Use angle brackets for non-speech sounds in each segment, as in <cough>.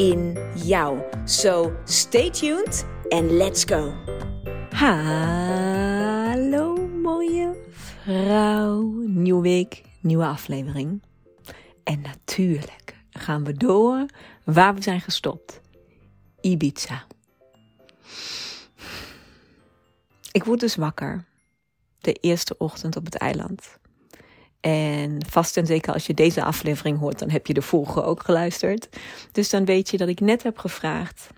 in jou. So stay tuned and let's go. Hallo mooie vrouw. Nieuwe week, nieuwe aflevering. En natuurlijk gaan we door waar we zijn gestopt. Ibiza. Ik word dus wakker. De eerste ochtend op het eiland. En vast en zeker als je deze aflevering hoort, dan heb je de vorige ook geluisterd. Dus dan weet je dat ik net heb gevraagd: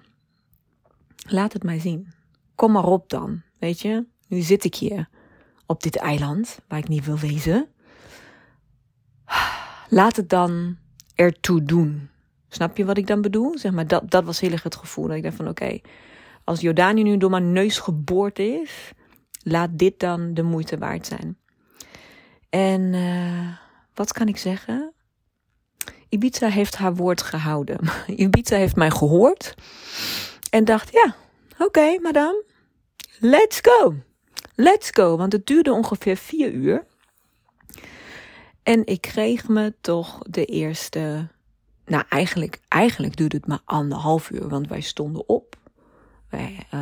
laat het mij zien. Kom maar op dan. Weet je, nu zit ik hier op dit eiland waar ik niet wil wezen. Laat het dan ertoe doen. Snap je wat ik dan bedoel? Zeg maar, dat, dat was heel erg het gevoel. Dat ik dacht van oké, als Jordanië nu door mijn neus geboord is, laat dit dan de moeite waard zijn. En uh, wat kan ik zeggen? Ibiza heeft haar woord gehouden. <laughs> Ibiza heeft mij gehoord en dacht: ja, oké, madame, let's go. Let's go. Want het duurde ongeveer vier uur. En ik kreeg me toch de eerste. Nou, eigenlijk, eigenlijk duurde het maar anderhalf uur, want wij stonden op. Wij, uh,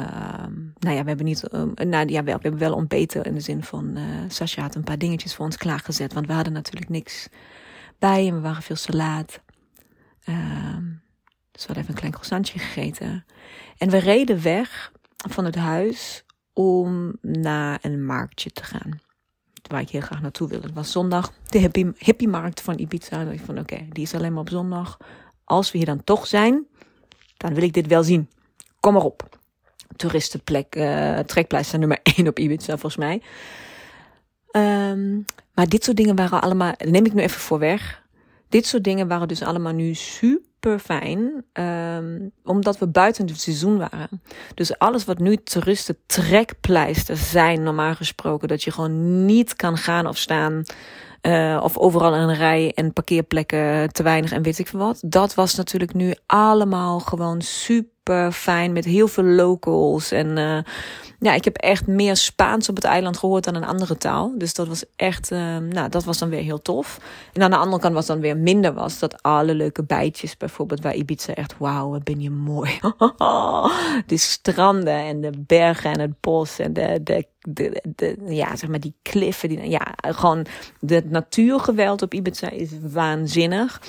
nou ja, we hebben niet. Uh, nou ja, we hebben wel ontbeten in de zin van. Uh, Sascha had een paar dingetjes voor ons klaargezet, want we hadden natuurlijk niks bij en we waren veel te laat. Ehm, dus we hadden even een klein croissantje gegeten. En we reden weg van het huis om naar een marktje te gaan waar ik heel graag naartoe wilde. Het was zondag, de hippie, hippiemarkt van Ibiza. Ik van oké, die is alleen maar op zondag. Als we hier dan toch zijn, dan wil ik dit wel zien. Kom maar op. Toeristenplek, uh, trekpleister nummer 1 op Ibiza volgens mij. Um, maar dit soort dingen waren allemaal, neem ik nu even voor weg. Dit soort dingen waren dus allemaal nu super fijn, um, omdat we buiten het seizoen waren. Dus alles wat nu toeristen trekpleisters zijn, normaal gesproken, dat je gewoon niet kan gaan of staan. Uh, of overal een rij en parkeerplekken te weinig en weet ik veel wat. Dat was natuurlijk nu allemaal gewoon super fijn met heel veel locals. En uh, ja, ik heb echt meer Spaans op het eiland gehoord dan een andere taal. Dus dat was echt, uh, nou, dat was dan weer heel tof. En aan de andere kant was dan weer minder was dat alle leuke bijtjes, bijvoorbeeld waar Ibiza echt, wauw, wat ben je mooi. <laughs> de stranden en de bergen en het bos en de, de, de, de, ja, zeg maar die kliffen. Die, ja, gewoon het natuurgeweld op Ibiza is waanzinnig.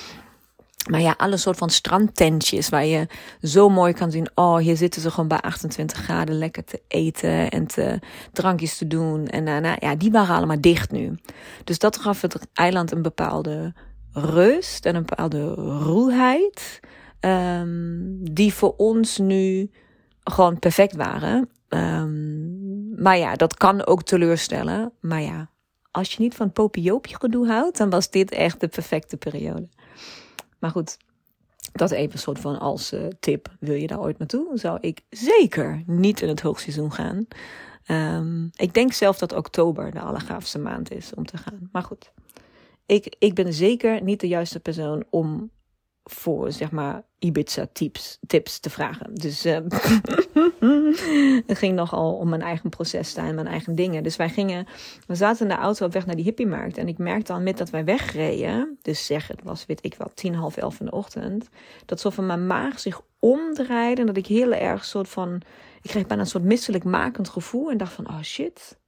Maar ja, alle soort van strandtentjes waar je zo mooi kan zien. Oh, hier zitten ze gewoon bij 28 graden lekker te eten en te, drankjes te doen. En daarna, ja, die waren allemaal dicht nu. Dus dat gaf het eiland een bepaalde rust en een bepaalde roeheid. Um, die voor ons nu gewoon perfect waren. Um, maar ja, dat kan ook teleurstellen. Maar ja, als je niet van popioopje gedoe houdt, dan was dit echt de perfecte periode. Maar goed, dat even een soort van als uh, tip. Wil je daar ooit naartoe? Zou ik zeker niet in het hoogseizoen gaan. Um, ik denk zelf dat oktober de allergaafste maand is om te gaan. Maar goed, ik, ik ben zeker niet de juiste persoon om voor zeg maar Ibiza tips, te vragen. Dus uh, <laughs> het ging nogal om mijn eigen proces en mijn eigen dingen. Dus wij gingen, we zaten in de auto op weg naar die hippiemarkt. En ik merkte al met dat wij wegreden, dus zeg het was, weet ik wel, tien, half elf in de ochtend, dat zo van mijn maag zich omdraaide en dat ik heel erg soort van, ik kreeg bijna een soort misselijk makend gevoel en dacht van, oh shit,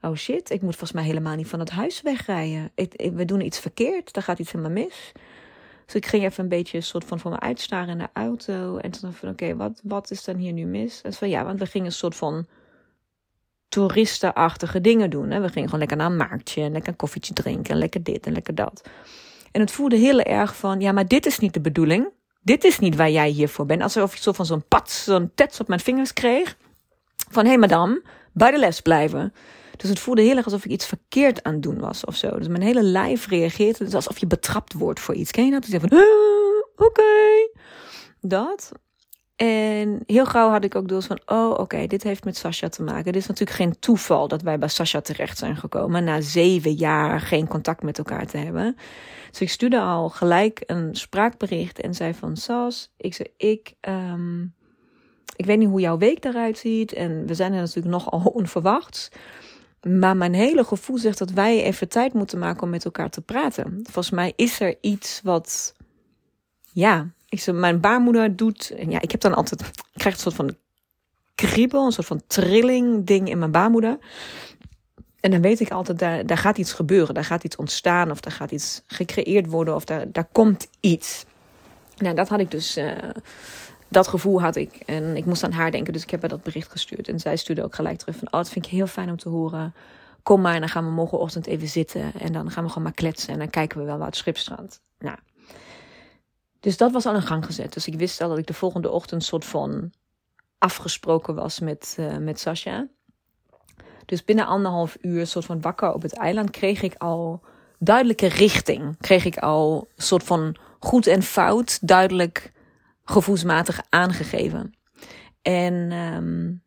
oh shit, ik moet volgens mij helemaal niet van het huis wegrijden. We doen iets verkeerd, daar gaat iets helemaal mis. Dus ik ging even een beetje een soort van voor me uitstaren in de auto. En toen dacht ik van, oké, wat, wat is dan hier nu mis? En van, ja, want we gingen een soort van toeristenachtige dingen doen. Hè? We gingen gewoon lekker naar een marktje en lekker een koffietje drinken. En lekker dit en lekker dat. En het voelde heel erg van, ja, maar dit is niet de bedoeling. Dit is niet waar jij hiervoor bent. Alsof ik zo van zo'n pat, zo'n tets op mijn vingers kreeg. Van, hé hey, madame, bij de les blijven. Dus het voelde heel erg alsof ik iets verkeerd aan het doen was of zo. Dus mijn hele lijf reageert. Het alsof je betrapt wordt voor iets. Ken je dat? Dus je van, oké. Dat. En heel gauw had ik ook door van, oh oké, dit heeft met Sascha te maken. Dit is natuurlijk geen toeval dat wij bij Sascha terecht zijn gekomen. Na zeven jaar geen contact met elkaar te hebben. Dus ik stuurde al gelijk een spraakbericht en zei van, Sas, ik zei, ik, um, ik weet niet hoe jouw week eruit ziet. En we zijn er natuurlijk nogal <laughs> onverwachts. Maar mijn hele gevoel zegt dat wij even tijd moeten maken om met elkaar te praten. Volgens mij is er iets wat, ja, ik zeg, mijn baarmoeder doet, ja, ik heb dan altijd, ik krijg een soort van kriebel, een soort van trilling ding in mijn baarmoeder. En dan weet ik altijd, daar, daar gaat iets gebeuren, daar gaat iets ontstaan, of daar gaat iets gecreëerd worden, of daar, daar komt iets. Nou, dat had ik dus, uh, dat gevoel had ik. En ik moest aan haar denken, dus ik heb haar dat bericht gestuurd. En zij stuurde ook gelijk terug van, oh, dat vind ik heel fijn om te horen. Kom maar, en dan gaan we morgenochtend even zitten. En dan gaan we gewoon maar kletsen. En dan kijken we wel waar het schip strandt. Nou, dus dat was al in gang gezet. Dus ik wist al dat ik de volgende ochtend soort van afgesproken was met, uh, met Sasha. Dus binnen anderhalf uur, soort van wakker op het eiland, kreeg ik al duidelijke richting. Kreeg ik al soort van goed en fout duidelijk gevoelsmatig aangegeven. En um,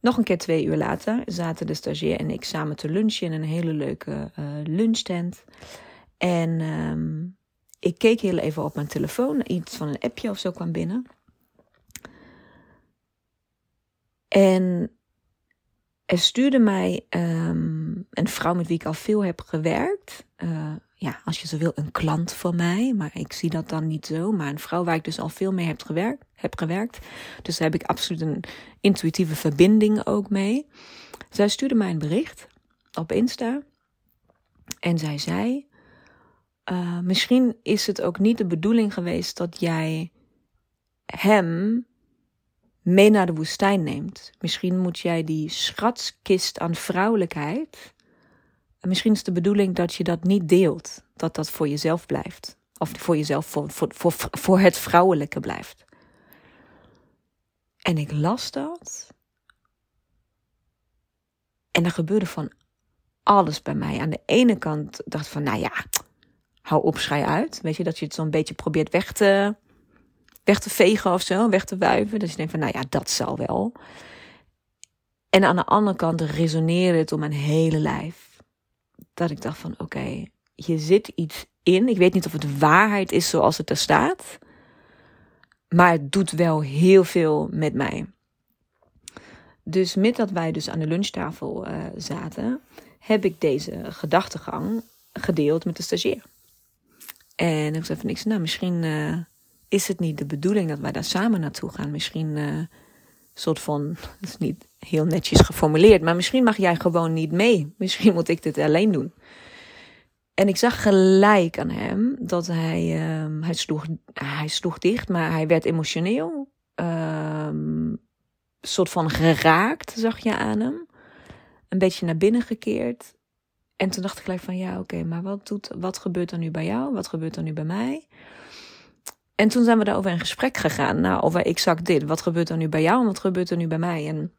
nog een keer twee uur later zaten de stagiair en ik samen te lunchen in een hele leuke uh, lunchtent. En um, ik keek heel even op mijn telefoon. Iets van een appje of zo kwam binnen. En er stuurde mij um, een vrouw met wie ik al veel heb gewerkt. Uh, ja, als je zo wil, een klant van mij. Maar ik zie dat dan niet zo. Maar een vrouw waar ik dus al veel mee heb gewerkt. Heb gewerkt. Dus daar heb ik absoluut een intuïtieve verbinding ook mee. Zij stuurde mij een bericht op Insta. En zij zei: uh, misschien is het ook niet de bedoeling geweest dat jij hem mee naar de woestijn neemt. Misschien moet jij die schatskist aan vrouwelijkheid. Misschien is de bedoeling dat je dat niet deelt. Dat dat voor jezelf blijft. Of voor jezelf, voor, voor, voor, voor het vrouwelijke blijft. En ik las dat. En er gebeurde van alles bij mij. Aan de ene kant dacht van, nou ja, hou op, uit. Weet je, dat je het zo'n beetje probeert weg te, weg te vegen of zo, weg te wuiven. Dat je denkt van, nou ja, dat zal wel. En aan de andere kant resoneerde het om mijn hele lijf. Dat ik dacht van, oké, je zit iets in. Ik weet niet of het waarheid is zoals het er staat. Maar het doet wel heel veel met mij. Dus met dat wij dus aan de lunchtafel uh, zaten, heb ik deze gedachtegang gedeeld met de stagiair. En ik zei van niks. Nou, misschien uh, is het niet de bedoeling dat wij daar samen naartoe gaan. Misschien uh, soort van, is niet heel netjes geformuleerd, maar misschien mag jij gewoon niet mee. Misschien moet ik dit alleen doen. En ik zag gelijk aan hem dat hij, uh, hij, sloeg, hij sloeg dicht, maar hij werd emotioneel. Ehm, soort van geraakt, zag je aan hem. Een beetje naar binnen gekeerd. En toen dacht ik gelijk van ja, oké, maar wat, doet, wat gebeurt er nu bij jou? Wat gebeurt er nu bij mij? En toen zijn we daarover in gesprek gegaan. Nou, over exact dit. Wat gebeurt er nu bij jou en wat gebeurt er nu bij mij? En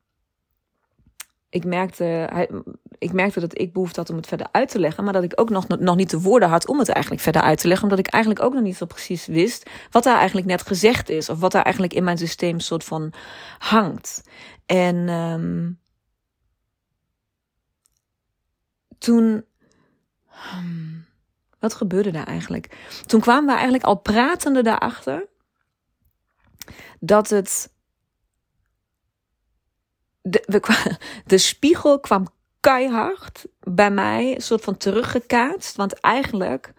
ik merkte, hij, ik merkte dat ik behoefte had om het verder uit te leggen. Maar dat ik ook nog, nog niet de woorden had om het eigenlijk verder uit te leggen. Omdat ik eigenlijk ook nog niet zo precies wist wat daar eigenlijk net gezegd is. Of wat daar eigenlijk in mijn systeem soort van hangt. En um, toen. Hmm, wat gebeurde daar eigenlijk? Toen kwamen we eigenlijk al pratende daarachter dat het. De, <laughs> de spiegel kwam keihard bij mij, een soort van teruggekaatst. Want eigenlijk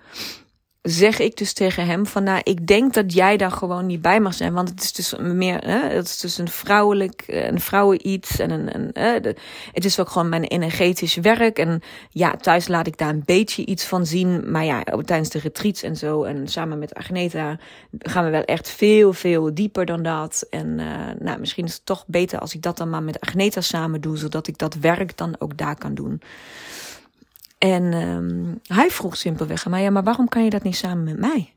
zeg ik dus tegen hem van, nou, ik denk dat jij daar gewoon niet bij mag zijn, want het is dus meer, hè, het is dus een vrouwelijk, een vrouwen iets en een, een het is ook gewoon mijn energetisch werk en ja, thuis laat ik daar een beetje iets van zien, maar ja, tijdens de retreats en zo en samen met Agneta gaan we wel echt veel, veel dieper dan dat en uh, nou, misschien is het toch beter als ik dat dan maar met Agneta samen doe, zodat ik dat werk dan ook daar kan doen. En um, hij vroeg simpelweg aan mij, ja, maar waarom kan je dat niet samen met mij?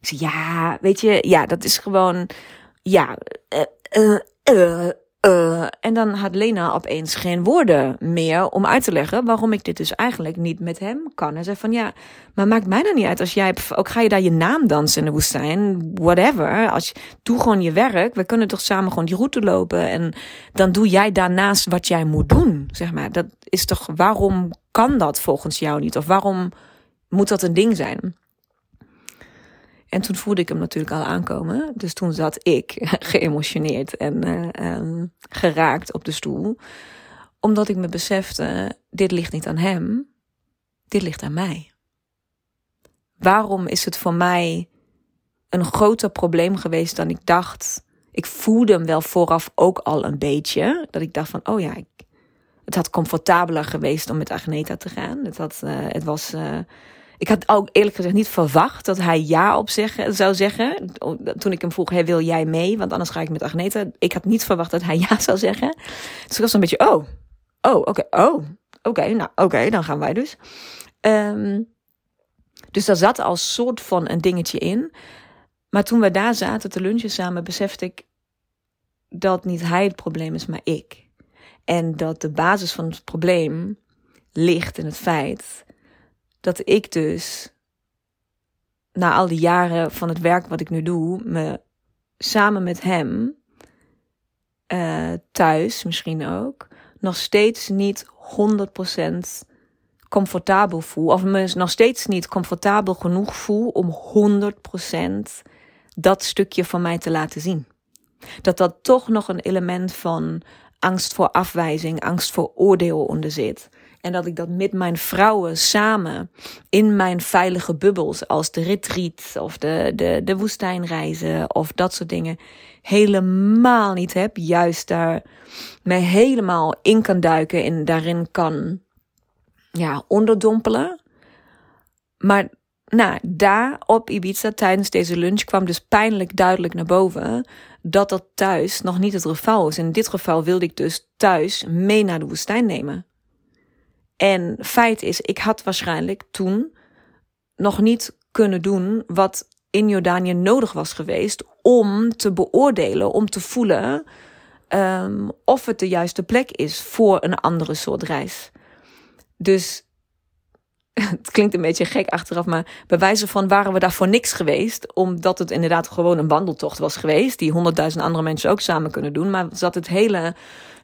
Ik zei, ja, weet je, ja, dat is gewoon, ja, uh, uh, Uh, en dan had Lena opeens geen woorden meer om uit te leggen waarom ik dit dus eigenlijk niet met hem kan. Hij zei van ja, maar maakt mij dan niet uit als jij, ook ga je daar je naam dansen in de woestijn, whatever. Als doe gewoon je werk. We kunnen toch samen gewoon die route lopen en dan doe jij daarnaast wat jij moet doen. Zeg maar, dat is toch, waarom kan dat volgens jou niet? Of waarom moet dat een ding zijn? En toen voelde ik hem natuurlijk al aankomen. Dus toen zat ik <laughs> geëmotioneerd en uh, geraakt op de stoel. Omdat ik me besefte, dit ligt niet aan hem. Dit ligt aan mij. Waarom is het voor mij een groter probleem geweest dan ik dacht? Ik voelde hem wel vooraf ook al een beetje. Dat ik dacht van, oh ja, het had comfortabeler geweest om met Agneta te gaan. Het, had, uh, het was... Uh, ik had ook eerlijk gezegd niet verwacht dat hij ja op zeggen, zou zeggen. Toen ik hem vroeg, wil jij mee? Want anders ga ik met Agneta. Ik had niet verwacht dat hij <laughs> ja zou zeggen. Dus ik was een beetje, oh, oh, oké, oh, oké, nou, oké, dan gaan wij dus. Um, dus daar zat al soort van een dingetje in. Maar toen we daar zaten te lunchen samen, besefte ik dat niet hij het probleem is, maar ik. En dat de basis van het probleem ligt in het feit dat ik dus na al die jaren van het werk wat ik nu doe, me samen met hem uh, thuis misschien ook nog steeds niet 100% comfortabel voel. Of me nog steeds niet comfortabel genoeg voel om 100% dat stukje van mij te laten zien. Dat dat toch nog een element van angst voor afwijzing, angst voor oordeel onder zit. En dat ik dat met mijn vrouwen samen in mijn veilige bubbels, als de retreat of de, de, de woestijnreizen of dat soort dingen, helemaal niet heb. Juist daar me helemaal in kan duiken en daarin kan ja, onderdompelen. Maar nou, daar op Ibiza tijdens deze lunch kwam dus pijnlijk duidelijk naar boven dat dat thuis nog niet het geval is. In dit geval wilde ik dus thuis mee naar de woestijn nemen. En feit is, ik had waarschijnlijk toen nog niet kunnen doen wat in Jordanië nodig was geweest om te beoordelen, om te voelen um, of het de juiste plek is voor een andere soort reis. Dus <laughs> het klinkt een beetje gek achteraf, maar bij wijze van waren we daar voor niks geweest, omdat het inderdaad gewoon een wandeltocht was geweest, die honderdduizend andere mensen ook samen kunnen doen, maar zat het hele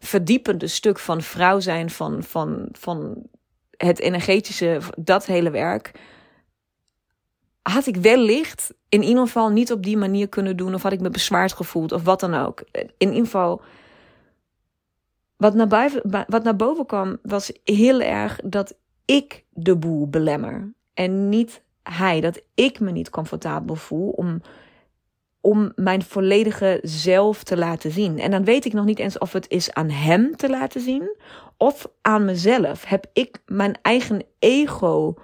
verdiepende stuk van vrouw zijn, van, van, van het energetische, dat hele werk, had ik wellicht in ieder geval niet op die manier kunnen doen, of had ik me bezwaard gevoeld, of wat dan ook. In ieder geval wat naar, wat naar boven kwam, was heel erg dat ik de boel belemmer. En niet hij. Dat ik me niet comfortabel voel om, om mijn volledige zelf te laten zien. En dan weet ik nog niet eens of het is aan hem te laten zien of aan mezelf. Heb ik mijn eigen ego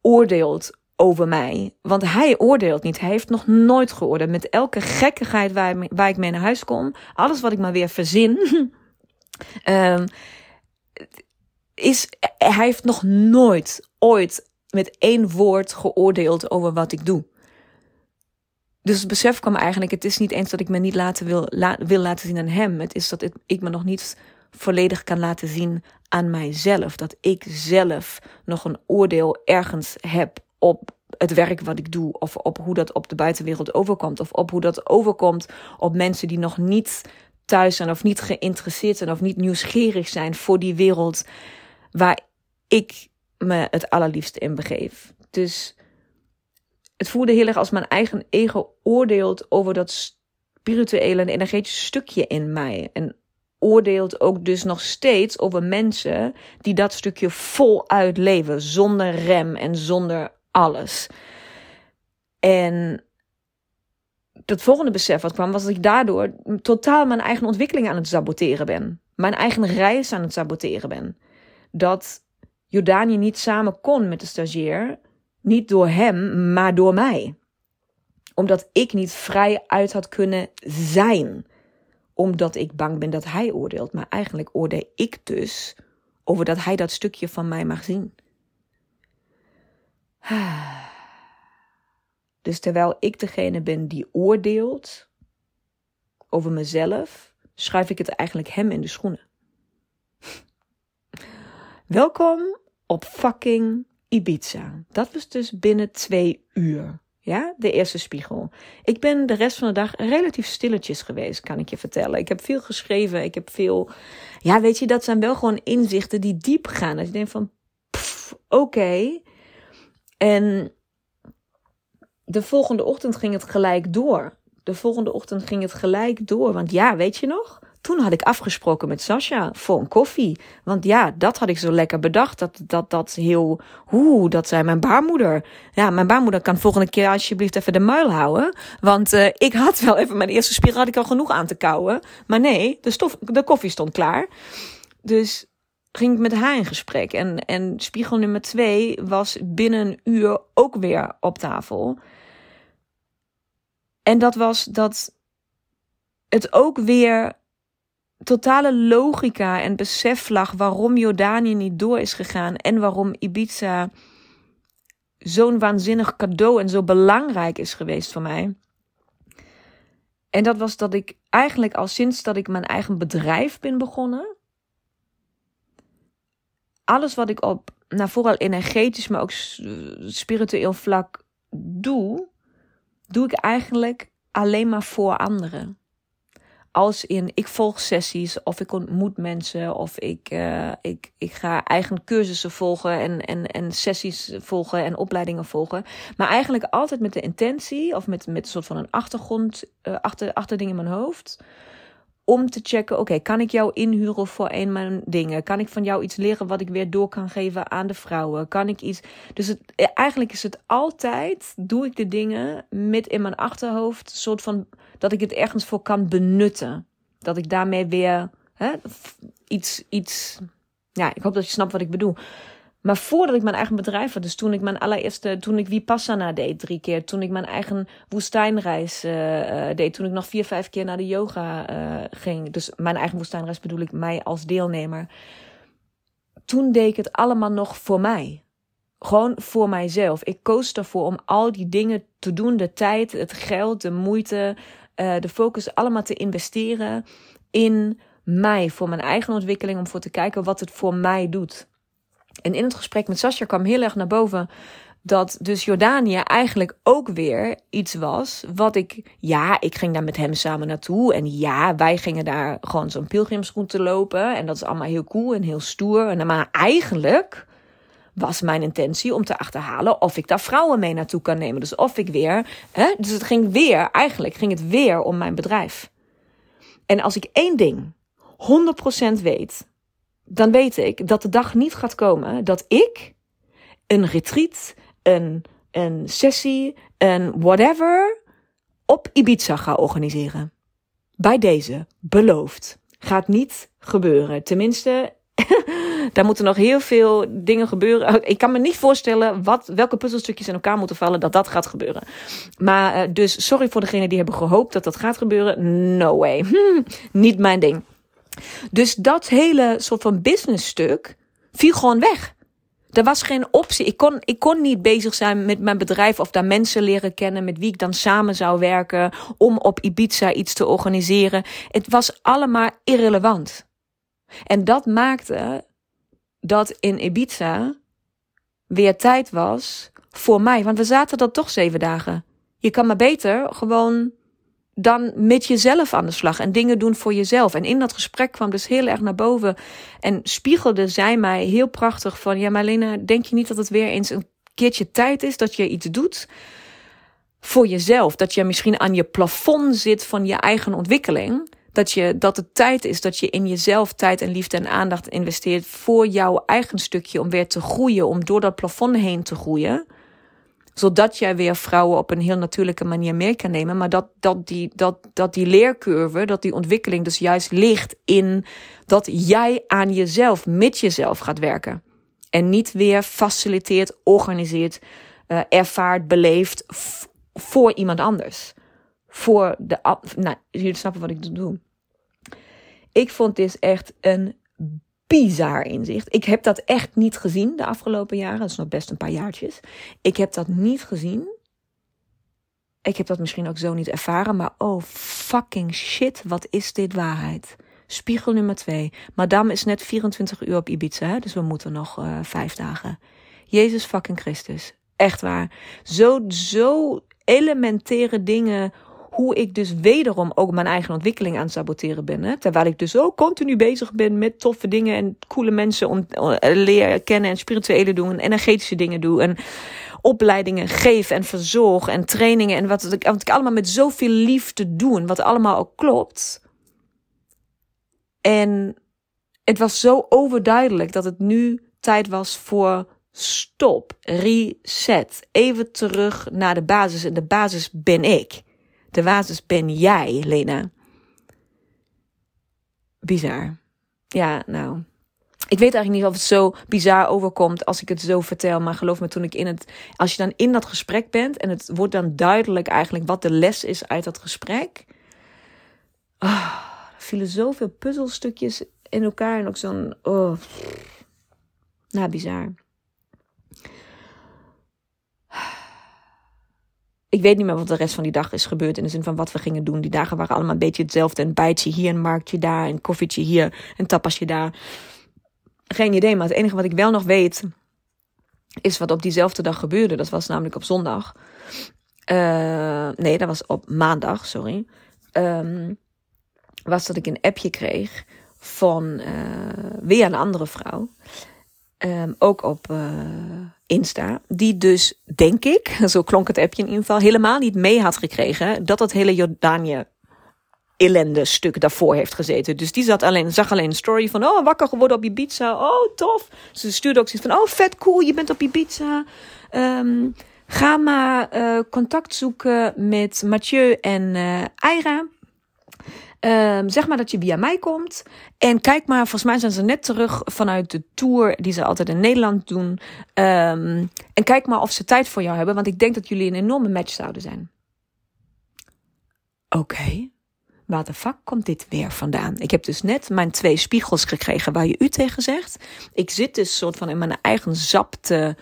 oordeeld over mij. Want hij oordeelt niet. Hij heeft nog nooit geoordeeld. Met elke gekkigheid waar, waar ik mee naar huis kom. Alles wat ik maar weer verzin. Um, <laughs> is, hij heeft nog nooit, ooit met één woord geoordeeld over wat ik doe. Dus het besef kwam eigenlijk, het is niet eens dat ik me niet laten wil, wil laten zien aan hem. Het is dat ik me nog niet volledig kan laten zien aan mijzelf. Dat ik zelf nog een oordeel ergens heb op het werk wat ik doe. Of op hoe dat op de buitenwereld overkomt. Of op hoe dat overkomt op mensen die nog niet thuis zijn of niet geïnteresseerd zijn of niet nieuwsgierig zijn voor die wereld waar ik me het allerliefst in begeef. Dus het voelde heel erg als mijn eigen ego oordeelt over dat spirituele en energetische stukje in mij. En oordeelt ook dus nog steeds over mensen die dat stukje voluit leven, zonder rem en zonder alles. En het volgende besef wat kwam, was dat ik daardoor totaal mijn eigen ontwikkeling aan het saboteren ben. Mijn eigen reis aan het saboteren ben. Dat Jordanië niet samen kon met de stagiair, niet door hem, maar door mij. Omdat ik niet vrij uit had kunnen zijn. Omdat ik bang ben dat hij oordeelt. Maar eigenlijk oordeel ik dus over dat hij dat stukje van mij mag zien. <sighs> Dus terwijl ik degene ben die oordeelt over mezelf, schuif ik het eigenlijk hem in de schoenen. Welkom op fucking Ibiza. Dat was dus binnen twee uur. Ja, de eerste spiegel. Ik ben de rest van de dag relatief stilletjes geweest, kan ik je vertellen. Ik heb veel geschreven, ik heb veel. Ja, weet je, dat zijn wel gewoon inzichten die diep gaan. Dat je denkt van, oké. En de volgende ochtend ging het gelijk door. De volgende ochtend ging het gelijk door. Want ja, weet je nog? Toen had ik afgesproken met Sascha voor een koffie. Want ja, dat had ik zo lekker bedacht. Dat dat, dat heel. Hoe, dat zei mijn baarmoeder. Ja, mijn baarmoeder kan volgende keer alsjeblieft even de muil houden. Want uh, ik had wel even mijn eerste spier had ik al genoeg aan te kouwen. Maar nee, de, stof, de koffie stond klaar. Dus ging ik met haar in gesprek. En, en spiegel nummer twee was binnen een uur ook weer op tafel. En dat was dat het ook weer totale logica en besef lag waarom Jordanië niet door is gegaan en waarom Ibiza zo'n waanzinnig cadeau en zo belangrijk is geweest voor mij. En dat was dat ik eigenlijk al sinds dat ik mijn eigen bedrijf ben begonnen, alles wat ik op, nou vooral energetisch, maar ook spiritueel vlak doe, doe ik eigenlijk alleen maar voor anderen. Als in ik volg sessies of ik ontmoet mensen of ik, uh, ik, ik ga eigen cursussen volgen en, en, en sessies volgen en opleidingen volgen. Maar eigenlijk altijd met de intentie of met, met een soort van een achtergrond, uh, achter, achter dingen in mijn hoofd om te checken: oké, kan ik jou inhuren voor een mijn dingen? Kan ik van jou iets leren wat ik weer door kan geven aan de vrouwen? Kan ik iets. Dus eh, eigenlijk is het altijd: doe ik de dingen met in mijn achterhoofd, soort van dat ik het ergens voor kan benutten. Dat ik daarmee weer hè, iets, iets. Ja, ik hoop dat je snapt wat ik bedoel. Maar voordat ik mijn eigen bedrijf had, dus toen ik mijn allereerste, toen ik Vipassana deed drie keer, toen ik mijn eigen woestijnreis uh, deed, toen ik nog vier, vijf keer naar de yoga uh, ging, dus mijn eigen woestijnreis bedoel ik mij als deelnemer, toen deed ik het allemaal nog voor mij. Gewoon voor mijzelf. Ik koos ervoor om al die dingen te doen, de tijd, het geld, de moeite, de focus allemaal te investeren in mij, voor mijn eigen ontwikkeling, om voor te kijken wat het voor mij doet. En in het gesprek met Sascha kwam heel erg naar boven dat dus Jordanië eigenlijk ook weer iets was wat ik, ja, ik ging daar met hem samen naartoe en ja, wij gingen daar gewoon zo'n pilgrimsroute lopen en dat is allemaal heel cool en heel stoer. En, maar eigenlijk was mijn intentie om te achterhalen of ik daar vrouwen mee naartoe kan nemen. Dus of ik weer, hè, dus het ging weer, eigenlijk ging het weer om mijn bedrijf. En als ik één ding 100% weet, dan weet ik dat de dag niet gaat komen dat ik een retreat, een, een sessie, een whatever op Ibiza ga organiseren. Bij deze, beloofd. Gaat niet gebeuren. Tenminste, <laughs> daar moeten nog heel veel dingen gebeuren. <laughs> Ik kan me niet voorstellen wat, welke puzzelstukjes in elkaar moeten vallen dat dat gaat gebeuren. Maar uh, dus sorry voor degenen die hebben gehoopt dat dat gaat gebeuren. No way. <laughs> niet mijn ding. Dus dat hele soort van business stuk viel gewoon weg. Er was geen optie. Ik kon, ik kon niet bezig zijn met mijn bedrijf of daar mensen leren kennen met wie ik dan samen zou werken om op Ibiza iets te organiseren. Het was allemaal irrelevant. En dat maakte dat in Ibiza weer tijd was voor mij. Want we zaten er toch zeven dagen. Je kan maar beter gewoon dan met jezelf aan de slag en dingen doen voor jezelf. En in dat gesprek kwam dus heel erg naar boven en spiegelde zij mij heel prachtig van: Ja, Marlena, denk je niet dat het weer eens een keertje tijd is dat je iets doet voor jezelf? Dat je misschien aan je plafond zit van je eigen ontwikkeling. Dat, je, dat het tijd is dat je in jezelf tijd en liefde en aandacht investeert voor jouw eigen stukje om weer te groeien, om door dat plafond heen te groeien zodat jij weer vrouwen op een heel natuurlijke manier mee kan nemen. Maar dat, dat, die, dat, dat die leercurve, dat die ontwikkeling dus juist ligt in dat jij aan jezelf, met jezelf gaat werken. En niet weer faciliteert, organiseert, uh, ervaart, beleeft voor iemand anders. Voor de. Nou, jullie snappen wat ik doe. Ik vond dit echt een bizar inzicht. Ik heb dat echt niet gezien de afgelopen jaren. Dat is nog best een paar jaartjes. Ik heb dat niet gezien. Ik heb dat misschien ook zo niet ervaren, maar oh fucking shit, wat is dit waarheid? Spiegel nummer twee. Madame is net 24 uur op Ibiza, dus we moeten nog uh, vijf dagen. Jezus fucking Christus. Echt waar. Zo, zo elementaire dingen hoe ik dus wederom ook mijn eigen ontwikkeling aan het saboteren ben. Hè? Terwijl ik dus ook continu bezig ben met toffe dingen en coole mensen om uh, leren kennen en spirituele doen en energetische dingen doen en opleidingen geef en verzorg en trainingen en wat, wat ik allemaal met zoveel liefde doe wat allemaal ook klopt. En het was zo overduidelijk dat het nu tijd was voor stop, reset, even terug naar de basis. En de basis ben ik. De basis ben jij, Lena. Bizar. Ja, nou. Ik weet eigenlijk niet of het zo bizar overkomt als ik het zo vertel. Maar geloof me, toen ik in het. Als je dan in dat gesprek bent en het wordt dan duidelijk eigenlijk wat de les is uit dat gesprek. Oh, er vielen zoveel puzzelstukjes in elkaar en ook zo'n. Oh. Nou, bizar. Ik weet niet meer wat de rest van die dag is gebeurd. In de zin van wat we gingen doen. Die dagen waren allemaal een beetje hetzelfde. Een bijtje hier, een marktje daar, een koffietje hier, een tapasje daar. Geen idee, maar het enige wat ik wel nog weet. is wat op diezelfde dag gebeurde. Dat was namelijk op zondag. Uh, nee, dat was op maandag, sorry. Um, was dat ik een appje kreeg van uh, weer een andere vrouw. Um, ook op uh, Insta. Die dus, denk ik, <laughs> zo klonk het appje in ieder geval, helemaal niet mee had gekregen dat het hele Jordanië ellende stuk daarvoor heeft gezeten. Dus die zat alleen, zag alleen een story van, oh, wakker geworden op Ibiza. Oh, tof. Ze stuurde ook zoiets van, oh, vet cool, je bent op Ibiza. Um, ga maar uh, contact zoeken met Mathieu en uh, Aira. Um, zeg maar dat je via mij komt. En kijk maar, volgens mij zijn ze net terug vanuit de tour die ze altijd in Nederland doen. Um, en kijk maar of ze tijd voor jou hebben, want ik denk dat jullie een enorme match zouden zijn. Oké. Okay. Waar de fuck komt dit weer vandaan? Ik heb dus net mijn twee spiegels gekregen waar je u tegen zegt. Ik zit dus soort van in mijn eigen zap te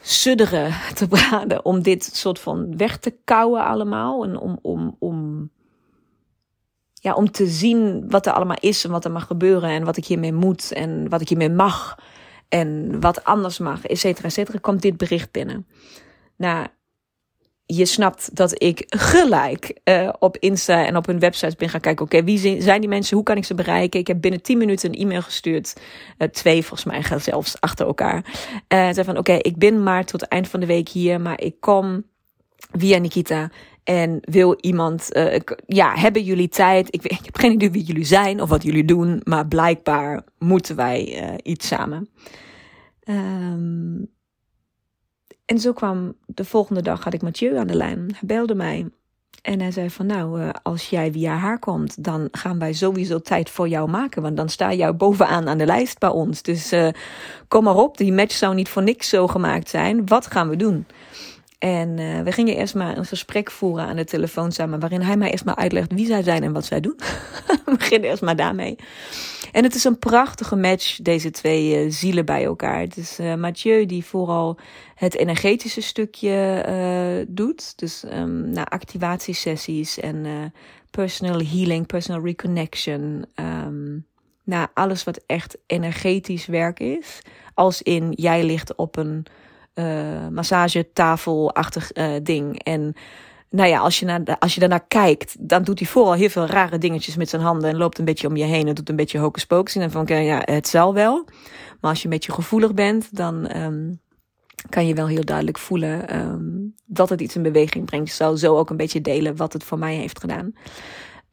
sudderen, te braden. Om dit soort van weg te kouwen allemaal. En om, om, om ja, om te zien wat er allemaal is en wat er mag gebeuren en wat ik hiermee moet en wat ik hiermee mag en wat anders mag, et cetera, et cetera, komt dit bericht binnen. Nou, je snapt dat ik gelijk uh, op Insta en op hun website ben gaan kijken. Oké, wie zijn die mensen? Hoe kan ik ze bereiken? Ik heb binnen 10 minuten een e-mail gestuurd. Uh, twee volgens mij gaan zelfs achter elkaar. Uh, zei van oké, ik ben maar tot het eind van de week hier, maar ik kom via Nikita. En wil iemand, uh, ja, hebben jullie tijd? Ik, ik, heb geen idee wie jullie zijn of wat jullie doen, maar blijkbaar moeten wij uh, iets samen. Um, en zo kwam de volgende dag had ik Mathieu aan de lijn. Hij belde mij en hij zei van nou, uh, als jij via haar komt, dan gaan wij sowieso tijd voor jou maken. Want dan sta jou bovenaan aan de lijst bij ons. Dus kom maar op, die match zou niet voor niks zo gemaakt zijn. Wat gaan we doen? En uh, we gingen eerst maar een gesprek voeren aan de telefoon samen, waarin hij mij eerst maar uitlegt wie zij zijn en wat zij doen. <laughs> we beginnen eerst maar daarmee. En het is een prachtige match, deze twee uh, zielen bij elkaar. Het is uh, Mathieu die vooral het energetische stukje doet. Dus um, naar activatiesessies en personal healing, personal reconnection. Um, naar alles wat echt energetisch werk is. Als in jij ligt op een uh, massagetafelachtig uh, ding. En nou ja, als je, naar, als je daarnaar kijkt, dan doet hij vooral heel veel rare dingetjes met zijn handen en loopt een beetje om je heen en doet een beetje hocus pocus. En van, ja, het zal wel. Maar als je een beetje gevoelig bent, dan um, kan je wel heel duidelijk voelen um, dat het iets in beweging brengt. Je zal zo ook een beetje delen wat het voor mij heeft gedaan.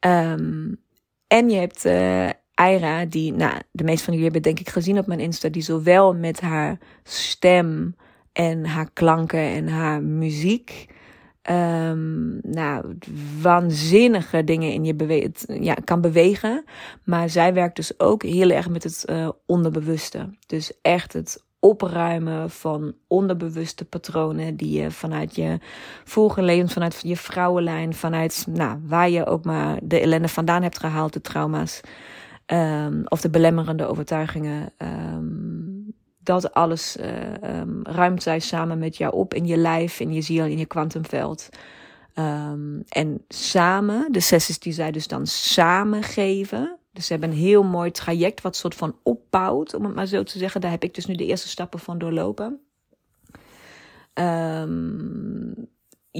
Um, en je hebt uh, Aira, die, nou, de meeste van jullie hebben denk ik gezien op mijn Insta, die zowel met haar stem en haar klanken en haar muziek. Um, nou, waanzinnige dingen in je bewe ja, kan bewegen. Maar zij werkt dus ook heel erg met het uh, onderbewuste. Dus echt het opruimen van onderbewuste patronen die je vanuit je vorige leven, vanuit je vrouwenlijn, vanuit nou, waar je ook maar de ellende vandaan hebt gehaald, de trauma's um, of de belemmerende overtuigingen. Um, dat alles uh, um, ruimt zij samen met jou op in je lijf, in je ziel, in je kwantumveld. Ehm, en samen, de sessies die zij dus dan samen geven. Dus ze hebben een heel mooi traject wat soort van opbouwt, om het maar zo te zeggen. Daar heb ik dus nu de eerste stappen van doorlopen. Um,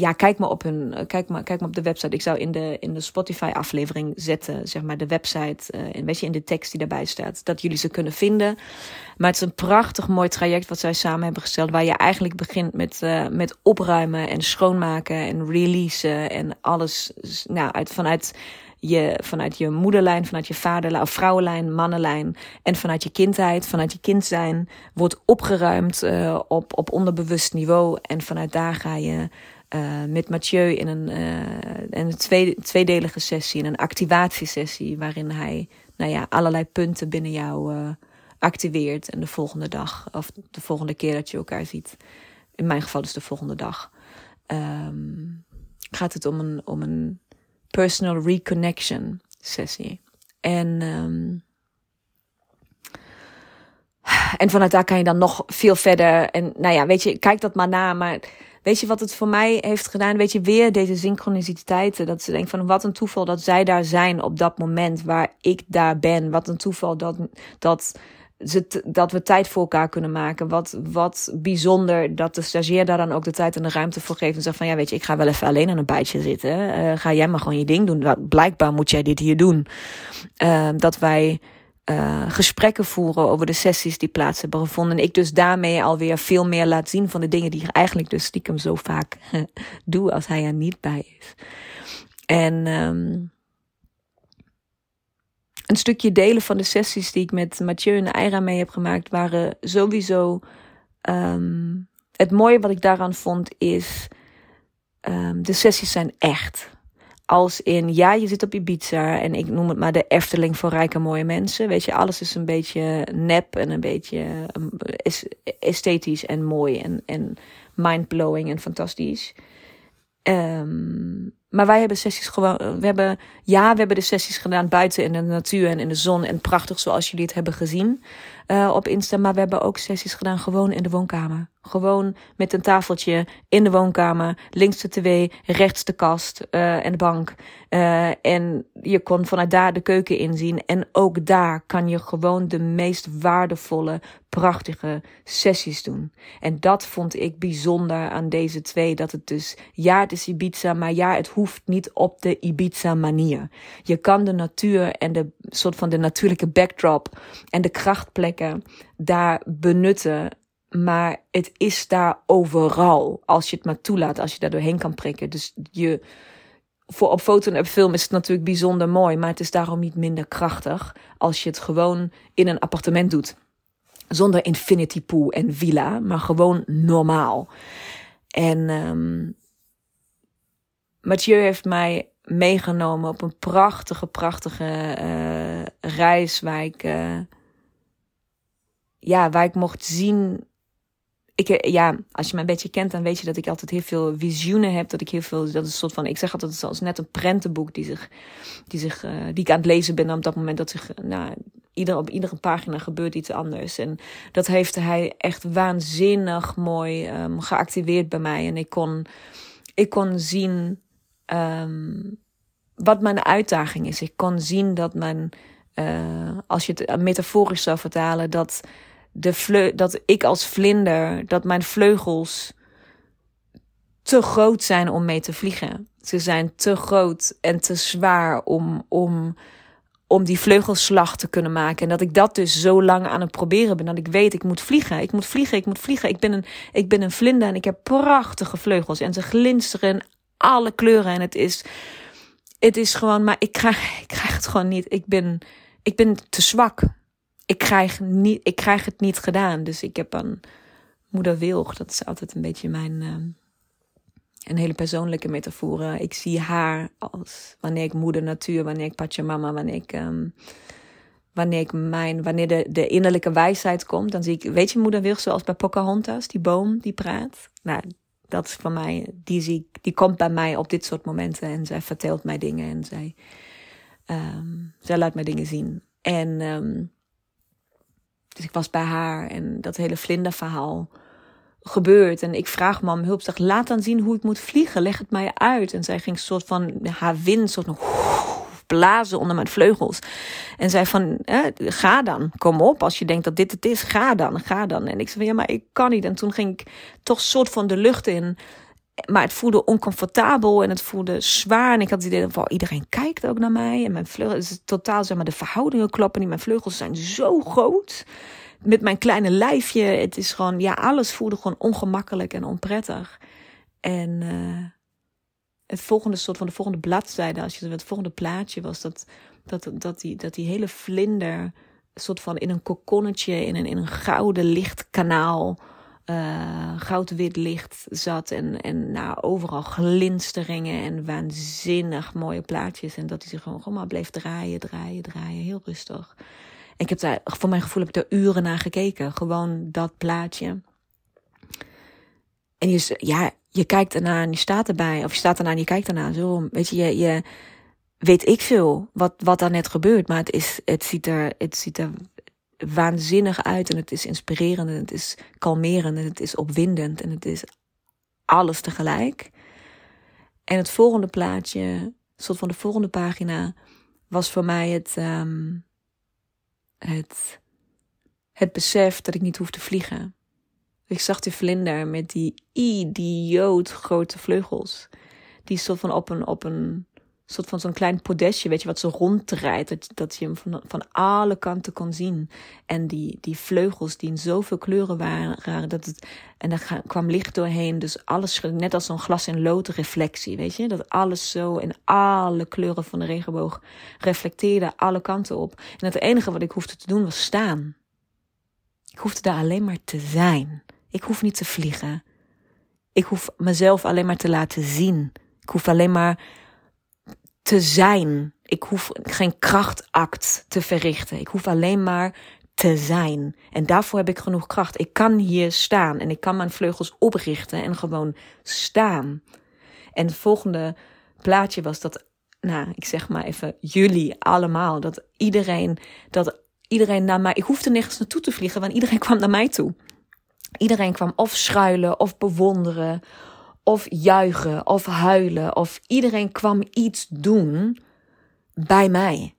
ja, kijk maar op hun, kijk maar, kijk maar op de website. Ik zou in de, in de Spotify aflevering zetten, zeg maar, de website, uh, en weet je, in de tekst die daarbij staat, dat jullie ze kunnen vinden. Maar het is een prachtig mooi traject wat zij samen hebben gesteld, waar je eigenlijk begint met, uh, met opruimen en schoonmaken en releasen en alles, nou, uit, vanuit je, vanuit je moederlijn, vanuit je vaderlijn, of vrouwenlijn, mannenlijn en vanuit je kindheid, vanuit je kind zijn, wordt opgeruimd op, op onderbewust niveau en vanuit daar ga je uh, met Mathieu in een, uh, een tweede, tweedelige sessie, een activatiesessie, waarin hij nou ja, allerlei punten binnen jou uh, activeert. En de volgende dag, of de volgende keer dat je elkaar ziet, in mijn geval is de volgende dag, um, gaat het om een, om een personal reconnection sessie. En, um, en vanuit daar kan je dan nog veel verder. En nou ja, weet je, kijk dat maar na. Maar Weet je wat het voor mij heeft gedaan? Weet je, weer deze synchroniciteiten. Dat ze denken van wat een toeval dat zij daar zijn op dat moment waar ik daar ben. Wat een toeval dat, dat, ze, dat we tijd voor elkaar kunnen maken. Wat, wat bijzonder dat de stagiair daar dan ook de tijd en de ruimte voor geeft. En zegt van ja, weet je, ik ga wel even alleen aan een bijtje zitten. Uh, ga jij maar gewoon je ding doen. Blijkbaar moet jij dit hier doen. Uh, dat wij uh, gesprekken voeren over de sessies die plaats hebben gevonden. En ik dus daarmee alweer veel meer laat zien van de dingen die ik eigenlijk dus stiekem zo vaak <laughs> doe als hij er niet bij is. En um, een stukje delen van de sessies die ik met Mathieu en Aira mee heb gemaakt waren sowieso. Um, het mooie wat ik daaraan vond is. Um, de sessies zijn echt. Als in, ja, je zit op Ibiza en ik noem het maar de Efteling voor rijke mooie mensen. Weet je, alles is een beetje nep en een beetje um, esthetisch en mooi en, en mindblowing en fantastisch. Um, maar wij hebben sessies gewoon, we hebben, ja, we hebben de sessies gedaan buiten in de natuur en in de zon en prachtig zoals jullie het hebben gezien uh, op Insta. Maar we hebben ook sessies gedaan gewoon in de woonkamer. Gewoon met een tafeltje in de woonkamer. Links de tv, rechts de kast uh, en de bank. Uh, en je kon vanuit daar de keuken inzien. En ook daar kan je gewoon de meest waardevolle, prachtige sessies doen. En dat vond ik bijzonder aan deze twee. Dat het dus, ja, het is Ibiza, maar ja, het hoeft niet op de Ibiza manier. Je kan de natuur en de soort van de natuurlijke backdrop en de krachtplekken daar benutten maar het is daar overal. Als je het maar toelaat, als je daar doorheen kan prikken. Dus je, voor op foto en op film is het natuurlijk bijzonder mooi. Maar het is daarom niet minder krachtig als je het gewoon in een appartement doet. Zonder infinity pool en villa, maar gewoon normaal. En um, Mathieu heeft mij meegenomen op een prachtige, prachtige uh, reis waar ik, uh, ja, waar ik mocht zien ik, eh, ja, als je me een beetje kent, dan weet je dat ik altijd heel veel visioenen heb. Dat ik heel veel, dat is een soort van, ik zeg altijd, het is als net een prentenboek die zich, die zich, die ik aan het lezen ben op dat moment dat zich, nou, ieder, op iedere pagina gebeurt iets anders. En dat heeft hij echt waanzinnig mooi um, geactiveerd bij mij. En ik kon, ik kon zien um, wat mijn uitdaging is. Ik kon zien dat mijn, uh, als je het metaforisch zou vertalen, dat de vleu dat ik als vlinder, dat mijn vleugels te groot zijn om mee te vliegen. Ze zijn te groot en te zwaar om, om, om die vleugelslag te kunnen maken. En dat ik dat dus zo lang aan het proberen ben. Dat ik weet, ik moet vliegen, ik moet vliegen, ik moet vliegen. Ik ben een, ik ben een vlinder en ik heb prachtige vleugels. En ze glinsteren in alle kleuren. En het is, het is gewoon, maar ik krijg, ik krijg het gewoon niet. Ik ben, ik ben te zwak ik krijg, niet, ik krijg het niet gedaan. Dus ik heb een moeder Wilg. Dat is altijd een beetje mijn. Uh, een hele persoonlijke metafoor. Ik zie haar als wanneer ik moeder natuur, wanneer ik Pachamama, wanneer ik. Um, wanneer ik mijn, wanneer de, de innerlijke wijsheid komt, dan zie ik, weet je, moeder Wilg, zoals bij Pocahontas, die boom die praat. Nou, dat is van mij, die zie die komt bij mij op dit soort momenten en zij vertelt mij dingen en zij, um, zij laat mij dingen zien. En um, dus ik was bij haar en dat hele vlinderverhaal gebeurt. En ik vraag me om hulp. Zeg, laat dan zien hoe ik moet vliegen. Leg het mij uit. En zij ging soort van haar wind, soort van blazen onder mijn vleugels. En zei van, ga dan, kom op. Als je denkt dat dit het is, ga dan, ga dan. En ik zei van, ja, maar ik kan niet. En toen ging ik toch soort van de lucht in. Maar het voelde oncomfortabel en het voelde zwaar. En ik had het idee van, iedereen kijkt ook naar mij. En mijn vleugels, is totaal, zeg maar, de verhoudingen kloppen niet. Mijn vleugels zijn zo groot. Met mijn kleine lijfje. Het is gewoon, ja, alles voelde gewoon ongemakkelijk en onprettig. En... Uh, het volgende soort van de volgende bladzijde, als je het volgende plaatje was, dat, dat, dat, die, dat die hele vlinder soort van in een kokonnetje, in een, in een gouden lichtkanaal, uh, goud-wit licht zat. En, en nou, overal glinsteringen en waanzinnig mooie plaatjes. En dat hij zich gewoon, gewoon maar bleef draaien, draaien, draaien, heel rustig. En ik heb daar, voor mijn gevoel heb ik er uren naar gekeken. Gewoon dat plaatje. En je, ja, je kijkt ernaar en je staat erbij. Of je staat ernaar en je kijkt ernaar. Zo, weet je, je, weet ik veel wat, wat daar net gebeurt. Maar het, is, het, ziet er, het ziet er waanzinnig uit. En het is inspirerend. En het is kalmerend. En het is opwindend. En het is alles tegelijk. En het volgende plaatje, soort van de volgende pagina, was voor mij het, um, het, het besef dat ik niet hoef te vliegen. Ik zag die vlinder met die idioot grote vleugels. Die soort van op een, op een soort van zo'n klein podestje, weet je, wat zo ronddraait. Dat, dat je hem van, van alle kanten kon zien. En die, die vleugels die in zoveel kleuren waren. Dat het, en daar kwam licht doorheen. Dus alles, net als zo'n glas- en lood reflectie, weet je. Dat alles zo in alle kleuren van de regenboog reflecteerde alle kanten op. En het enige wat ik hoefde te doen was staan. Ik hoefde daar alleen maar te zijn. Ik hoef niet te vliegen. Ik hoef mezelf alleen maar te laten zien. Ik hoef alleen maar te zijn. Ik hoef geen krachtact te verrichten. Ik hoef alleen maar te zijn. En daarvoor heb ik genoeg kracht. Ik kan hier staan en ik kan mijn vleugels oprichten en gewoon staan. En het volgende plaatje was dat, nou, ik zeg maar even jullie allemaal, dat iedereen, dat iedereen naar mij, ik hoefde nergens naartoe te vliegen, want iedereen <laughs> kwam naar mij toe. Iedereen kwam of schuilen of bewonderen of juichen of huilen of iedereen kwam iets doen bij mij.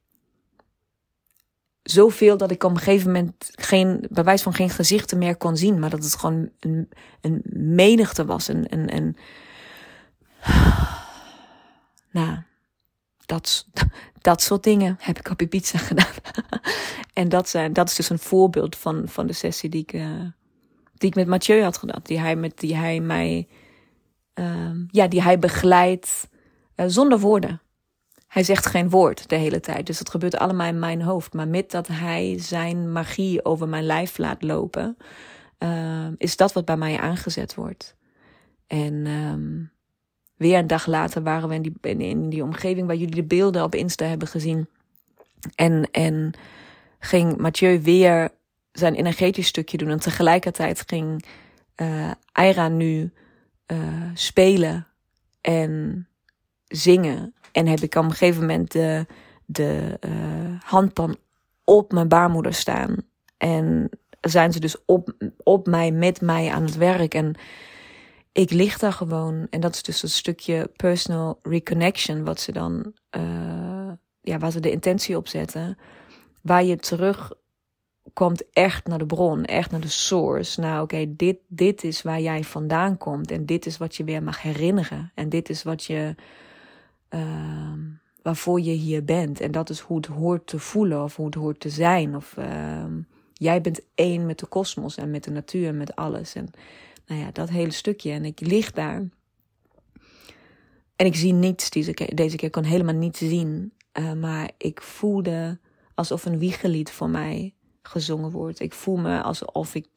Zoveel dat ik op een gegeven moment geen, bewijs van geen gezichten meer kon zien, maar dat het gewoon een, een menigte was. Een, een, <sighs> nou, dat, <laughs> dat soort dingen heb ik op Ibiza <laughs> gedaan. en dat, zijn, dat is dus een voorbeeld van, van de sessie die ik, uh, die ik met Mathieu had gedaan. Die hij, met, die hij mij, uh, ja, die hij begeleidt uh, zonder woorden. Hij zegt geen woord de hele tijd. Dus het gebeurt allemaal in mijn hoofd. Maar met dat hij zijn magie over mijn lijf laat lopen, uh, is dat wat bij mij aangezet wordt. En um, weer een dag later waren we in die, in die omgeving waar jullie de beelden op Insta hebben gezien. En, en ging Mathieu weer zijn energetisch stukje doen. En tegelijkertijd ging uh, Aira nu uh, spelen en zingen. En heb ik op een gegeven moment de, de uh, handpan op mijn baarmoeder staan. En zijn ze dus op, op mij, met mij aan het werk. En ik lig daar gewoon. En dat is dus een stukje personal reconnection, wat ze dan, ja, waar ze de intentie op zetten. Waar je terug komt echt naar de bron, echt naar de source. Nou, oké, dit, dit is waar jij vandaan komt. En dit is wat je weer mag herinneren. En dit is wat je, uh, waarvoor je hier bent. En dat is hoe het hoort te voelen of hoe het hoort te zijn. Of uh, jij bent één met de kosmos en met de natuur en met alles. En nou ja, dat hele stukje. En ik lig daar. En ik zie niets deze keer. Deze keer kon helemaal niets zien. Uh, maar ik voelde alsof een wiegelied voor mij gezongen wordt. Ik voel me alsof ik,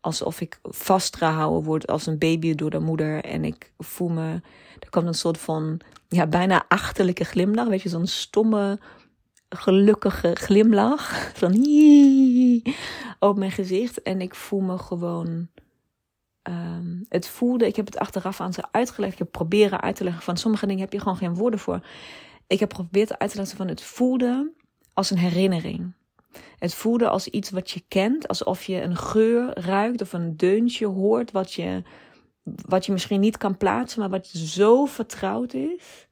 alsof ik vastgehouden word als een baby door de moeder. En ik voel me, er komt een soort van, ja, bijna achterlijke glimlach. Weet je, zo'n stomme, gelukkige glimlach. <laughs> Van op mijn gezicht. En ik voel me gewoon. Um, het voelde, ik heb het achteraf aan ze uitgelegd. Ik heb proberen uit te leggen van sommige dingen heb je gewoon geen woorden voor. Ik heb geprobeerd uit te leggen van het voelde als een herinnering. Het voelde als iets wat je kent, alsof je een geur ruikt of een deuntje hoort, wat je, wat je misschien niet kan plaatsen, maar wat zo vertrouwd is.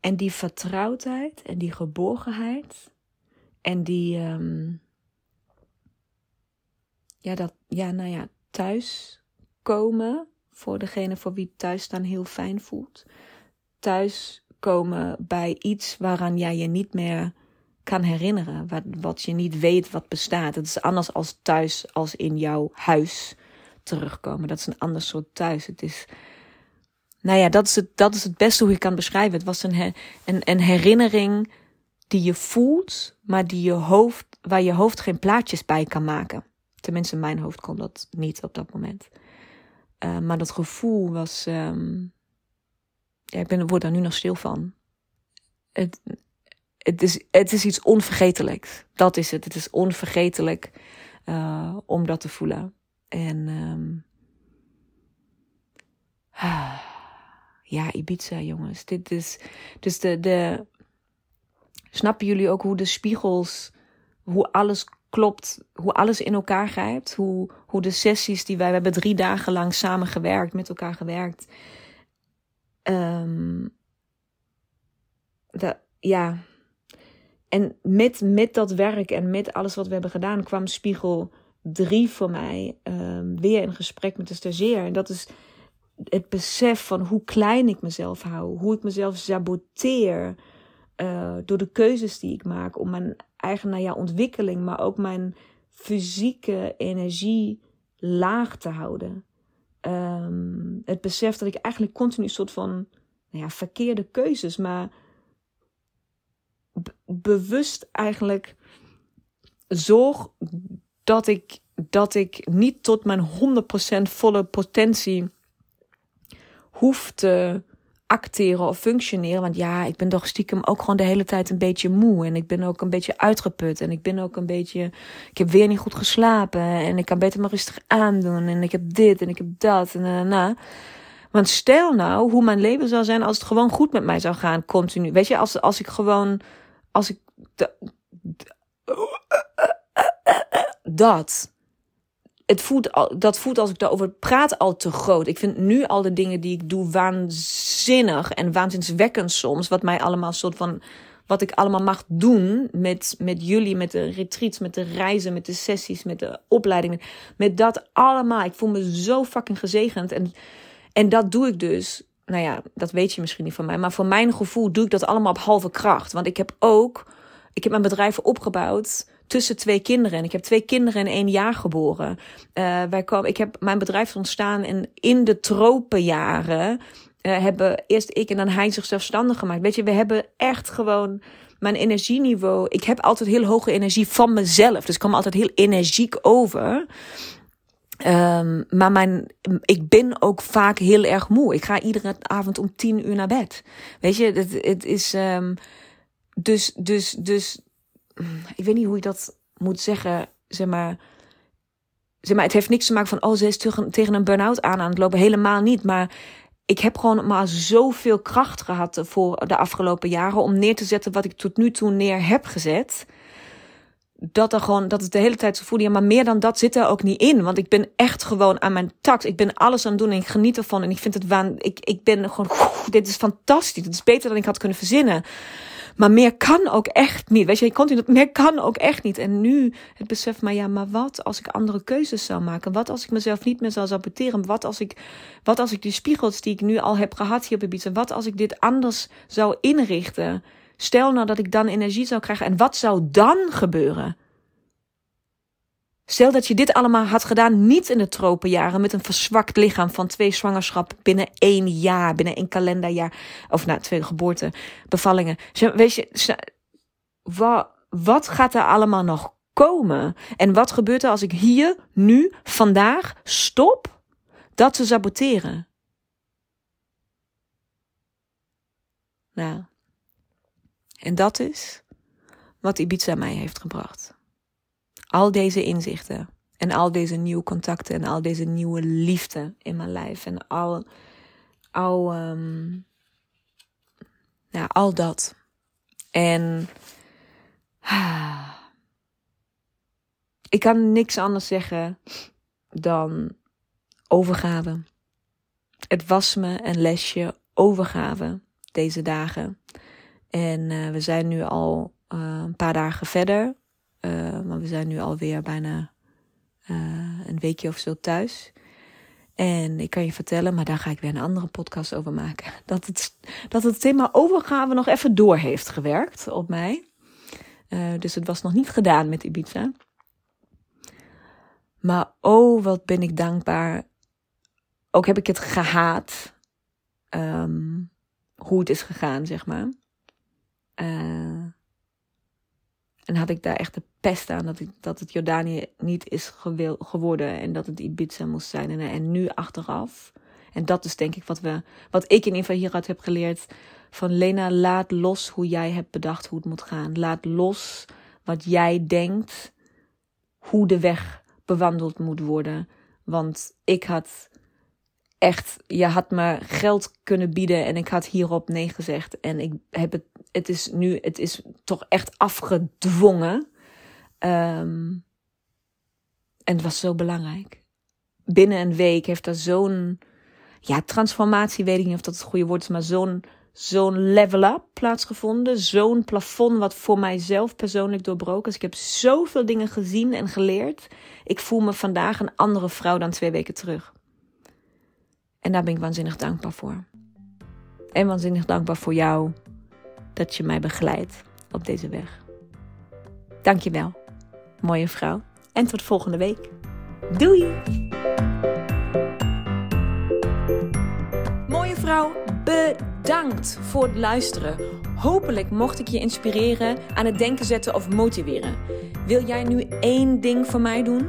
En die vertrouwdheid en die geborgenheid en die, um, ja, dat, ja, nou ja, thuis komen voor degene voor wie thuis staan heel fijn voelt. Thuis komen bij iets waaraan jij je niet meer kan herinneren. Wat, wat je niet weet wat bestaat. Het is anders als thuis, als in jouw huis terugkomen. Dat is een ander soort thuis. Het is. Nou ja, dat is het, dat is het beste hoe je kan beschrijven. Het was een, herinnering die je voelt, maar die je hoofd, waar je hoofd geen plaatjes bij kan maken. Tenminste, mijn hoofd kon dat niet op dat moment. Uh, maar dat gevoel was. Um, ja, ik ben, word daar nu nog stil van. Het, het, is, het is iets onvergetelijks. Dat is het. Het is onvergetelijk uh, om dat te voelen. En um, <sighs> ja, Ibiza, jongens. Dit is. Dus de, de. Snappen jullie ook hoe de spiegels. Hoe alles klopt, hoe alles in elkaar grijpt. Hoe, hoe de sessies die wij. We hebben drie dagen lang samen gewerkt, met elkaar gewerkt. Um, ja. En met, met dat werk en met alles wat we hebben gedaan, kwam Spiegel 3 voor mij um, weer in gesprek met de stagiair. En dat is het besef van hoe klein ik mezelf hou, hoe ik mezelf saboteer uh, door de keuzes die ik maak om mijn eigen nou ja, ontwikkeling, maar ook mijn fysieke energie laag te houden. Um, het besef dat ik eigenlijk continu een soort van nou ja, verkeerde keuzes, maar bewust eigenlijk zorg dat ik, dat ik niet tot mijn 100% volle potentie hoef te acteren of functioneren. Want ja, ik ben toch stiekem ook gewoon de hele tijd een beetje moe. En ik ben ook een beetje uitgeput. En ik ben ook een beetje. Ik heb weer niet goed geslapen. En ik kan beter maar rustig aandoen. En ik heb dit en ik heb dat. En nou. Want stel nou hoe mijn leven zou zijn als het gewoon goed met mij zou gaan, continu. Weet je, als, als ik gewoon. Als ik. Dat het voelt al, dat voelt als ik daarover praat al te groot. Ik vind nu al de dingen die ik doe waanzinnig en waanzinwekkend soms. Wat mij allemaal soort van. Wat ik allemaal mag doen met, met jullie, met de retreats, met de reizen, met de sessies, met de opleidingen. Met dat allemaal. Ik voel me zo fucking gezegend. En, en dat doe ik dus. Nou ja, dat weet je misschien niet van mij. Maar voor mijn gevoel doe ik dat allemaal op halve kracht. Want ik heb ook. Ik heb mijn bedrijf opgebouwd tussen twee kinderen. En ik heb twee kinderen in één jaar geboren. Uh, wij komen, ik heb mijn bedrijf ontstaan in, in de tropenjaren. Uh, hebben eerst ik en dan hij zich zelfstandig gemaakt. Weet je, we hebben echt gewoon mijn energieniveau. Ik heb altijd heel hoge energie van mezelf. Dus ik kom altijd heel energiek over. Um, maar mijn, ik ben ook vaak heel erg moe. Ik ga iedere avond om tien uur naar bed. Weet je, het, het is. Um, dus, dus, dus ik weet niet hoe je dat moet zeggen, zeg maar. Zeg maar, het heeft niks te maken van, oh, ze is tegen een burn-out aan aan het lopen. Helemaal niet. Maar ik heb gewoon maar zoveel kracht gehad voor de afgelopen jaren om neer te zetten wat ik tot nu toe neer heb gezet. Dat er gewoon, dat het de hele tijd zo voelde. Ja, maar meer dan dat zit er ook niet in. Want ik ben echt gewoon aan mijn tax. Ik ben alles aan het doen en ik geniet ervan. En ik vind het waan. Ik, ik ben gewoon, dit is fantastisch. Het is beter dan ik had kunnen verzinnen. Maar meer kan ook echt niet. Weet je, je continu, meer kan ook echt niet. En nu het besef, maar ja, maar wat als ik andere keuzes zou maken? Wat als ik mezelf niet meer zou saboteren? Wat als ik, wat als ik die spiegels die ik nu al heb gehad hier op Ibiza, wat als ik dit anders zou inrichten? Stel nou dat ik dan energie zou krijgen. En wat zou dan gebeuren? Stel dat je dit allemaal had gedaan, niet in de tropenjaren, met een verzwakt lichaam van twee zwangerschappen binnen één jaar, binnen één kalenderjaar, of nou, twee geboorte, bevallingen. Weet je, wat, wat gaat er allemaal nog komen? En wat gebeurt er als ik hier, nu, vandaag stop dat te saboteren? Nou, en dat is wat Ibiza mij heeft gebracht al deze inzichten en al deze nieuwe contacten en al deze nieuwe liefde in mijn lijf en al, al, um, ja, al dat. En ik kan niks anders zeggen dan overgave. Het was me een lesje overgave deze dagen. En uh, we zijn nu al uh, een paar dagen verder. Maar we zijn nu alweer bijna een weekje of zo thuis. En ik kan je vertellen, maar daar ga ik weer een andere podcast over maken. <laughs> Dat het, dat het thema overgave nog even door heeft gewerkt op mij. dus het was nog niet gedaan met Ibiza. Maar oh, wat ben ik dankbaar. Ook heb ik het gehaat. Um, hoe het is gegaan, zeg maar. Uh, en had ik daar echt de pest aan dat, ik, dat het Jordanië niet is geworden en dat het Ibiza moest zijn. En, nu achteraf. En dat is denk ik wat, we, wat ik in ieder hieruit heb geleerd. Van Lena, laat los hoe jij hebt bedacht hoe het moet gaan. Laat los wat jij denkt hoe de weg bewandeld moet worden. Want ik had echt, je had me geld kunnen bieden en ik had hierop nee gezegd. En ik heb het, het is nu, het is toch echt afgedwongen. Um, en het was zo belangrijk. Binnen een week heeft er zo'n, ja, transformatie, weet ik niet of dat het goede woord is, maar zo'n, zo'n level up plaatsgevonden. Zo'n plafond wat voor mijzelf persoonlijk doorbroken is. Ik heb zoveel dingen gezien en geleerd. Ik voel me vandaag een andere vrouw dan twee weken terug. En daar ben ik waanzinnig dankbaar voor. En waanzinnig dankbaar voor jou dat je mij begeleidt op deze weg. Dankjewel, mooie vrouw. En tot volgende week. Doei! Mooie vrouw, bedankt voor het luisteren. Hopelijk mocht ik je inspireren, aan het denken zetten of motiveren. Wil jij nu één ding voor mij doen?